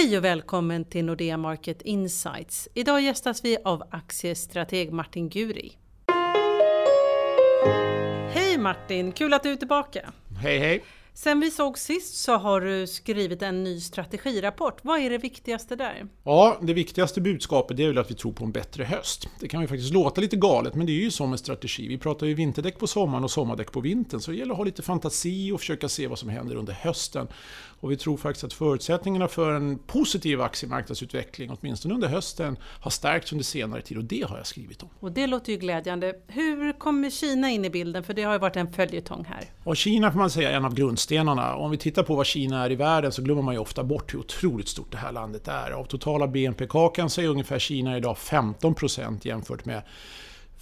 Hej och välkommen till Nordea Market Insights. Idag gästas vi av aktiestrateg Martin Guri. Hej Martin, kul att du är tillbaka. Hej hej! Sen vi såg sist så har du skrivit en ny strategirapport. Vad är det viktigaste där? Ja, det viktigaste budskapet är väl att vi tror på en bättre höst. Det kan ju faktiskt låta lite galet, men det är ju som en strategi. Vi pratar ju vinterdäck på sommaren och sommardäck på vintern, så det gäller att ha lite fantasi och försöka se vad som händer under hösten. Och vi tror faktiskt att förutsättningarna för en positiv aktiemarknadsutveckling, åtminstone under hösten, har stärkts under senare tid och det har jag skrivit om. Och det låter ju glädjande. Hur kommer Kina in i bilden? För det har ju varit en följetong här. Och Kina får man säga är en av grundstenarna. Om vi tittar på vad Kina är i världen så glömmer man ju ofta bort hur otroligt stort det här landet är. Av totala BNP-kakan så är ungefär Kina idag 15% jämfört med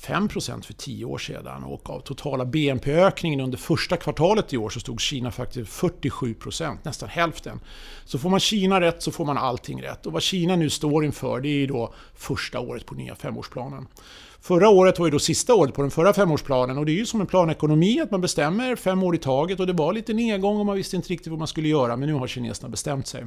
5% för 10 år sedan och av totala BNP-ökningen under första kvartalet i år så stod Kina faktiskt 47% nästan hälften. Så får man Kina rätt så får man allting rätt. Och vad Kina nu står inför det är då första året på nya femårsplanen. Förra året var ju då sista året på den förra femårsplanen och det är ju som en planekonomi att man bestämmer fem år i taget och det var lite nedgång och man visste inte riktigt vad man skulle göra men nu har kineserna bestämt sig.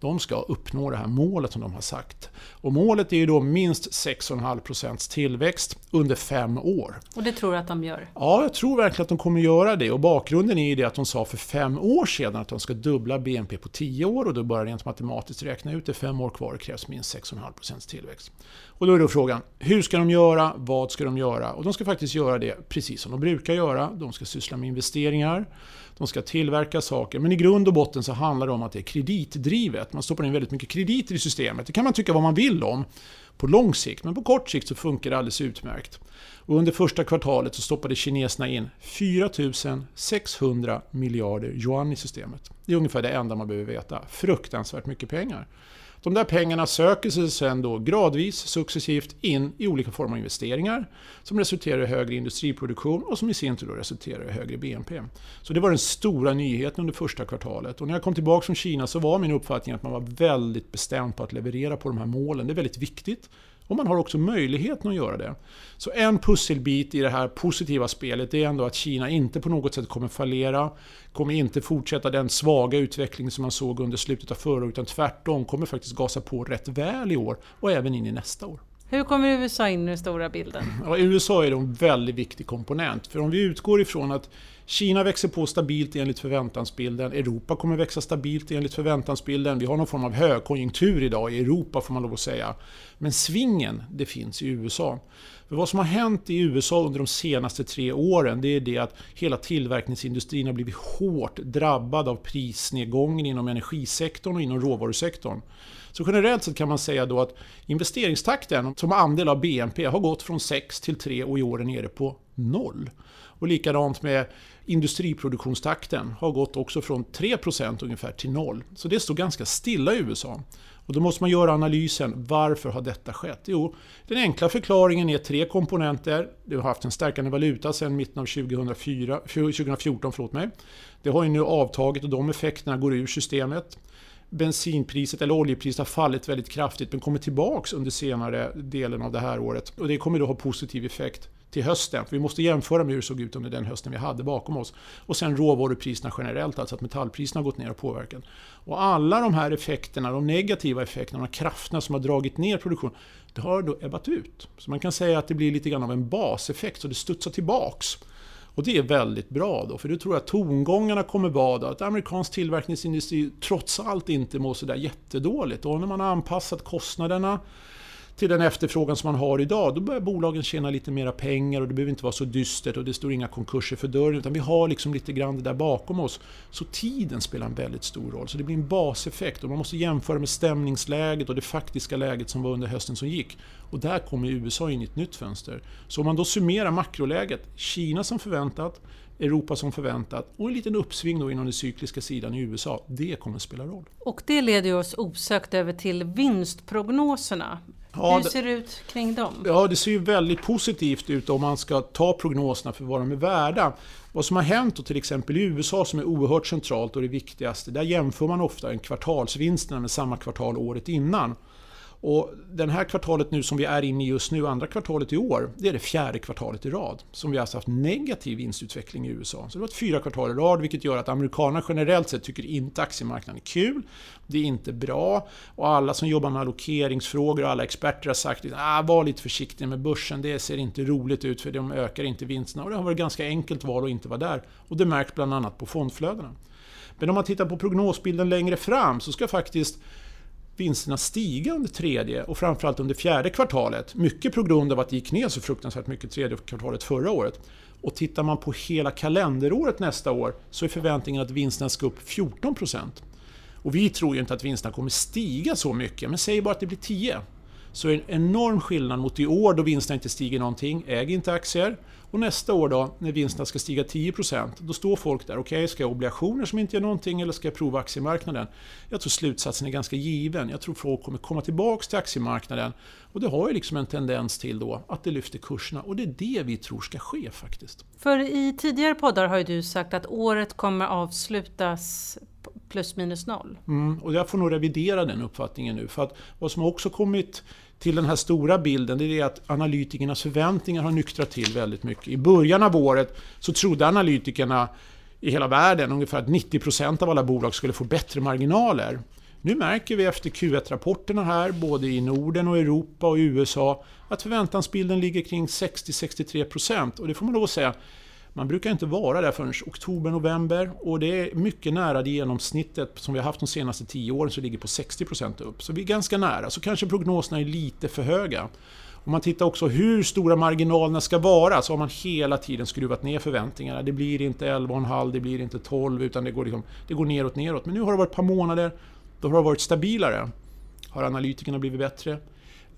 De ska uppnå det här målet som de har sagt. Och målet är ju då minst 6,5% tillväxt under fem år. Och det tror du att de gör? Ja, jag tror verkligen att de kommer göra det. Och bakgrunden är ju det att de sa för fem år sedan att de ska dubbla BNP på 10 år och då bara rent matematiskt räkna ut det. Fem år kvar krävs minst 6,5% tillväxt. Och då är då frågan, hur ska de göra? Vad ska de göra? Och de ska faktiskt göra det precis som de brukar göra. De ska syssla med investeringar. De ska tillverka saker. Men i grund och botten så handlar det om att det är kreditdrivet. Man stoppar in väldigt mycket krediter i systemet. Det kan man tycka vad man vill om på lång sikt. Men på kort sikt så funkar det alldeles utmärkt. Och under första kvartalet så stoppade kineserna in 4 600 miljarder yuan i systemet. Det är ungefär det enda man behöver veta. Fruktansvärt mycket pengar. De där pengarna söker sig sen då gradvis, successivt in i olika former av investeringar som resulterar i högre industriproduktion och som i sin tur då resulterar i högre BNP. Så det var den stora nyheten under första kvartalet. Och när jag kom tillbaka från Kina så var min uppfattning att man var väldigt bestämd på att leverera på de här målen. Det är väldigt viktigt. Och man har också möjligheten att göra det. Så en pusselbit i det här positiva spelet är ändå att Kina inte på något sätt kommer fallera, kommer inte fortsätta den svaga utveckling som man såg under slutet av förra året, utan tvärtom kommer faktiskt gasa på rätt väl i år och även in i nästa år. Hur kommer USA in i den stora bilden? Ja, USA är en väldigt viktig komponent. För om vi utgår ifrån att Kina växer på stabilt enligt förväntansbilden. Europa kommer växa stabilt enligt förväntansbilden. Vi har någon form av högkonjunktur idag i Europa får man lov att säga. Men svingen, det finns i USA. För vad som har hänt i USA under de senaste tre åren det är det att hela tillverkningsindustrin har blivit hårt drabbad av prisnedgången inom energisektorn och inom råvarusektorn. Så generellt sett kan man säga då att investeringstakten som andel av BNP har gått från 6 till 3 och i år är nere på noll. Och likadant med industriproduktionstakten har gått också från 3% ungefär till noll. Så det står ganska stilla i USA. Och då måste man göra analysen, varför har detta skett? Jo, den enkla förklaringen är tre komponenter. Du har haft en stärkande valuta sedan mitten av 2004, 2014. Förlåt mig. Det har ju nu avtagit och de effekterna går ur systemet bensinpriset eller oljepriset har fallit väldigt kraftigt men kommer tillbaks under senare delen av det här året. Och det kommer då ha positiv effekt till hösten. För vi måste jämföra med hur det såg ut under den hösten vi hade bakom oss. Och sen råvarupriserna generellt, alltså att metallpriserna har gått ner och påverkat. Och alla de här effekterna, de negativa effekterna, de krafterna som har dragit ner produktionen, det har då ebbat ut. Så man kan säga att det blir lite grann av en baseffekt, så det studsar tillbaks. Och det är väldigt bra då, för då tror jag tongångarna kommer vara att amerikansk tillverkningsindustri trots allt inte mår sådär jättedåligt. Och när man har anpassat kostnaderna till den efterfrågan som man har idag, då börjar bolagen tjäna lite mera pengar och det behöver inte vara så dystert och det står inga konkurser för dörren, utan vi har liksom lite grann det där bakom oss. Så tiden spelar en väldigt stor roll, så det blir en baseffekt och man måste jämföra med stämningsläget och det faktiska läget som var under hösten som gick. Och där kommer USA in i ett nytt fönster. Så om man då summerar makroläget, Kina som förväntat, Europa som förväntat och en liten uppsving då inom den cykliska sidan i USA. Det kommer att spela roll. Och det leder oss osökt över till vinstprognoserna. Ja, Hur ser det ut kring dem? Ja, det ser ju väldigt positivt ut om man ska ta prognoserna för vad de är värda. Vad som har hänt då, till exempel i USA som är oerhört centralt och det viktigaste, där jämför man ofta en kvartalsvinsterna med samma kvartal året innan. Och den här kvartalet nu som vi är inne i just nu, andra kvartalet i år, det är det fjärde kvartalet i rad som vi alltså haft negativ vinstutveckling i USA. Så det var varit fyra kvartal i rad vilket gör att amerikanerna generellt sett tycker inte aktiemarknaden är kul. Det är inte bra och alla som jobbar med allokeringsfrågor och alla experter har sagt att ah, var lite försiktig med börsen, det ser inte roligt ut för de ökar inte vinsterna. Och det har varit ett ganska enkelt val att inte vara där. Och det märks bland annat på fondflödena. Men om man tittar på prognosbilden längre fram så ska faktiskt vinsterna stiga under tredje och framförallt under fjärde kvartalet. Mycket på grund av att det gick ner så fruktansvärt mycket tredje kvartalet förra året. Och tittar man på hela kalenderåret nästa år så är förväntningen att vinsterna ska upp 14%. Och vi tror ju inte att vinsterna kommer stiga så mycket, men säg bara att det blir 10 så är det en enorm skillnad mot i år då vinsterna inte stiger någonting, äg inte aktier. Och nästa år då, när vinsterna ska stiga 10%, då står folk där. Okej, okay, ska jag ha obligationer som inte gör någonting eller ska jag prova aktiemarknaden? Jag tror slutsatsen är ganska given. Jag tror folk kommer komma tillbaks till aktiemarknaden. Och det har ju liksom en tendens till då att det lyfter kurserna. Och det är det vi tror ska ske faktiskt. För i tidigare poddar har ju du sagt att året kommer avslutas plus minus noll. Mm, och jag får nog revidera den uppfattningen nu. För att vad som också kommit till den här stora bilden det är att analytikernas förväntningar har nyktrat till väldigt mycket. I början av året så trodde analytikerna i hela världen ungefär att 90% av alla bolag skulle få bättre marginaler. Nu märker vi efter Q1-rapporterna här, både i Norden och Europa och USA, att förväntansbilden ligger kring 60-63% och det får man lov att säga, man brukar inte vara där förrän oktober, november och det är mycket nära det genomsnittet som vi har haft de senaste 10 åren som ligger på 60% upp. Så vi är ganska nära, så kanske prognoserna är lite för höga. Om man tittar också hur stora marginalerna ska vara så har man hela tiden skruvat ner förväntningarna. Det blir inte 11,5, det blir inte 12 utan det går, liksom, det går neråt, neråt. Men nu har det varit ett par månader då har det varit stabilare. Har analytikerna blivit bättre?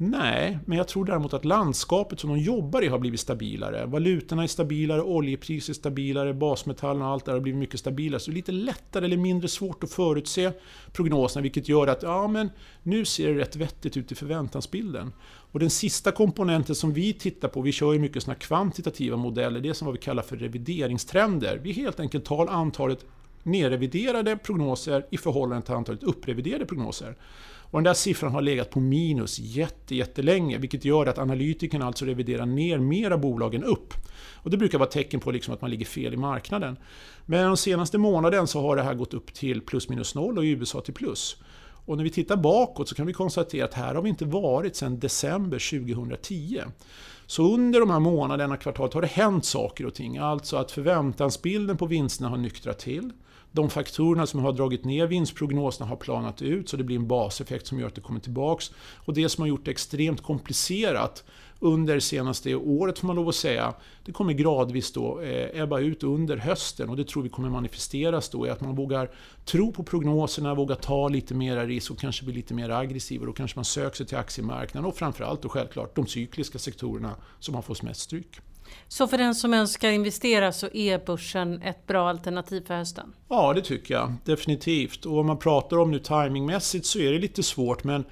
Nej, men jag tror däremot att landskapet som de jobbar i har blivit stabilare. Valutorna är stabilare, oljepriset är stabilare, basmetallerna och allt det har blivit mycket stabilare. Så det är lite lättare eller mindre svårt att förutse prognoserna vilket gör att ja, men nu ser det rätt vettigt ut i förväntansbilden. Och den sista komponenten som vi tittar på, vi kör ju mycket såna kvantitativa modeller, det är som vad vi kallar för revideringstrender. Vi helt enkelt tar antalet nerreviderade prognoser i förhållande till antalet uppreviderade prognoser. Och den där siffran har legat på minus jätte, jättelänge, vilket gör att analytikerna alltså reviderar ner mera bolagen upp. Och det brukar vara tecken på liksom att man ligger fel i marknaden. Men de senaste månaden så har det här gått upp till plus minus noll och i USA till plus. Och när vi tittar bakåt så kan vi konstatera att här har vi inte varit sedan december 2010. Så under de här månaderna, kvartalet, har det hänt saker och ting. Alltså att förväntansbilden på vinsterna har nyktrat till. De faktorerna som har dragit ner vinstprognoserna har planat ut så det blir en baseffekt som gör att det kommer tillbaks. Och det som har gjort det extremt komplicerat under senaste året får man lov att säga, det kommer gradvis då eh, ebba ut under hösten och det tror vi kommer manifesteras då i att man vågar tro på prognoserna, vågar ta lite mer risk och kanske bli lite mer aggressiv och då kanske man söker sig till aktiemarknaden och framförallt och självklart de cykliska sektorerna som har fått mest stryk. Så för den som önskar investera så är börsen ett bra alternativ för hösten? Ja, det tycker jag definitivt. Och om man pratar om nu timingmässigt så är det lite svårt men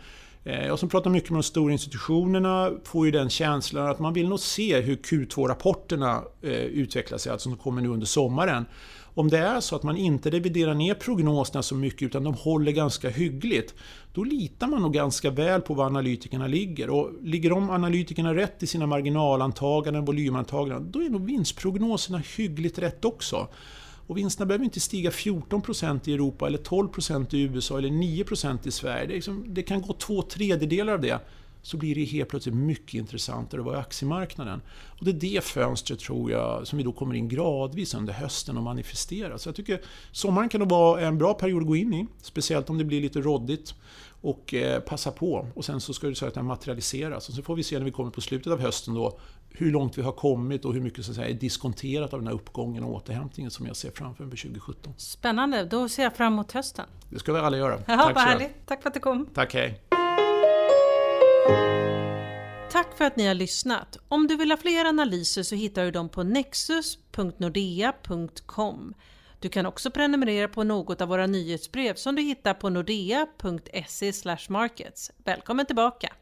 Eh, jag som pratar mycket med de stora institutionerna får ju den känslan att man vill nog se hur Q2-rapporterna eh, utvecklar sig, alltså som kommer nu under sommaren. Om det är så att man inte reviderar ner prognoserna så mycket utan de håller ganska hyggligt, då litar man nog ganska väl på var analytikerna ligger. Och ligger de analytikerna rätt i sina marginalantaganden, volymantaganden, då är nog vinstprognoserna hyggligt rätt också. Och vinsterna behöver inte stiga 14% i Europa, eller 12% i USA eller 9% i Sverige. Det, liksom, det kan gå två tredjedelar av det så blir det helt plötsligt mycket intressantare att vara i aktiemarknaden. Och det är det fönstret, tror jag, som vi då kommer in gradvis under hösten och manifesterar. Så jag tycker sommaren kan nog vara en bra period att gå in i, speciellt om det blir lite råddigt. Och eh, passa på. Och sen så ska det så att materialiseras. Och så får vi se när vi kommer på slutet av hösten då, hur långt vi har kommit och hur mycket så att säga, är diskonterat av den här uppgången och återhämtningen som jag ser framför mig 2017. Spännande, då ser jag fram emot hösten. Det ska vi alla göra. Ja, Tack vad härligt. Tack för att du kom. Tack, hej. Tack för att ni har lyssnat. Om du vill ha fler analyser så hittar du dem på nexus.nordea.com. Du kan också prenumerera på något av våra nyhetsbrev som du hittar på nordea.se markets. Välkommen tillbaka!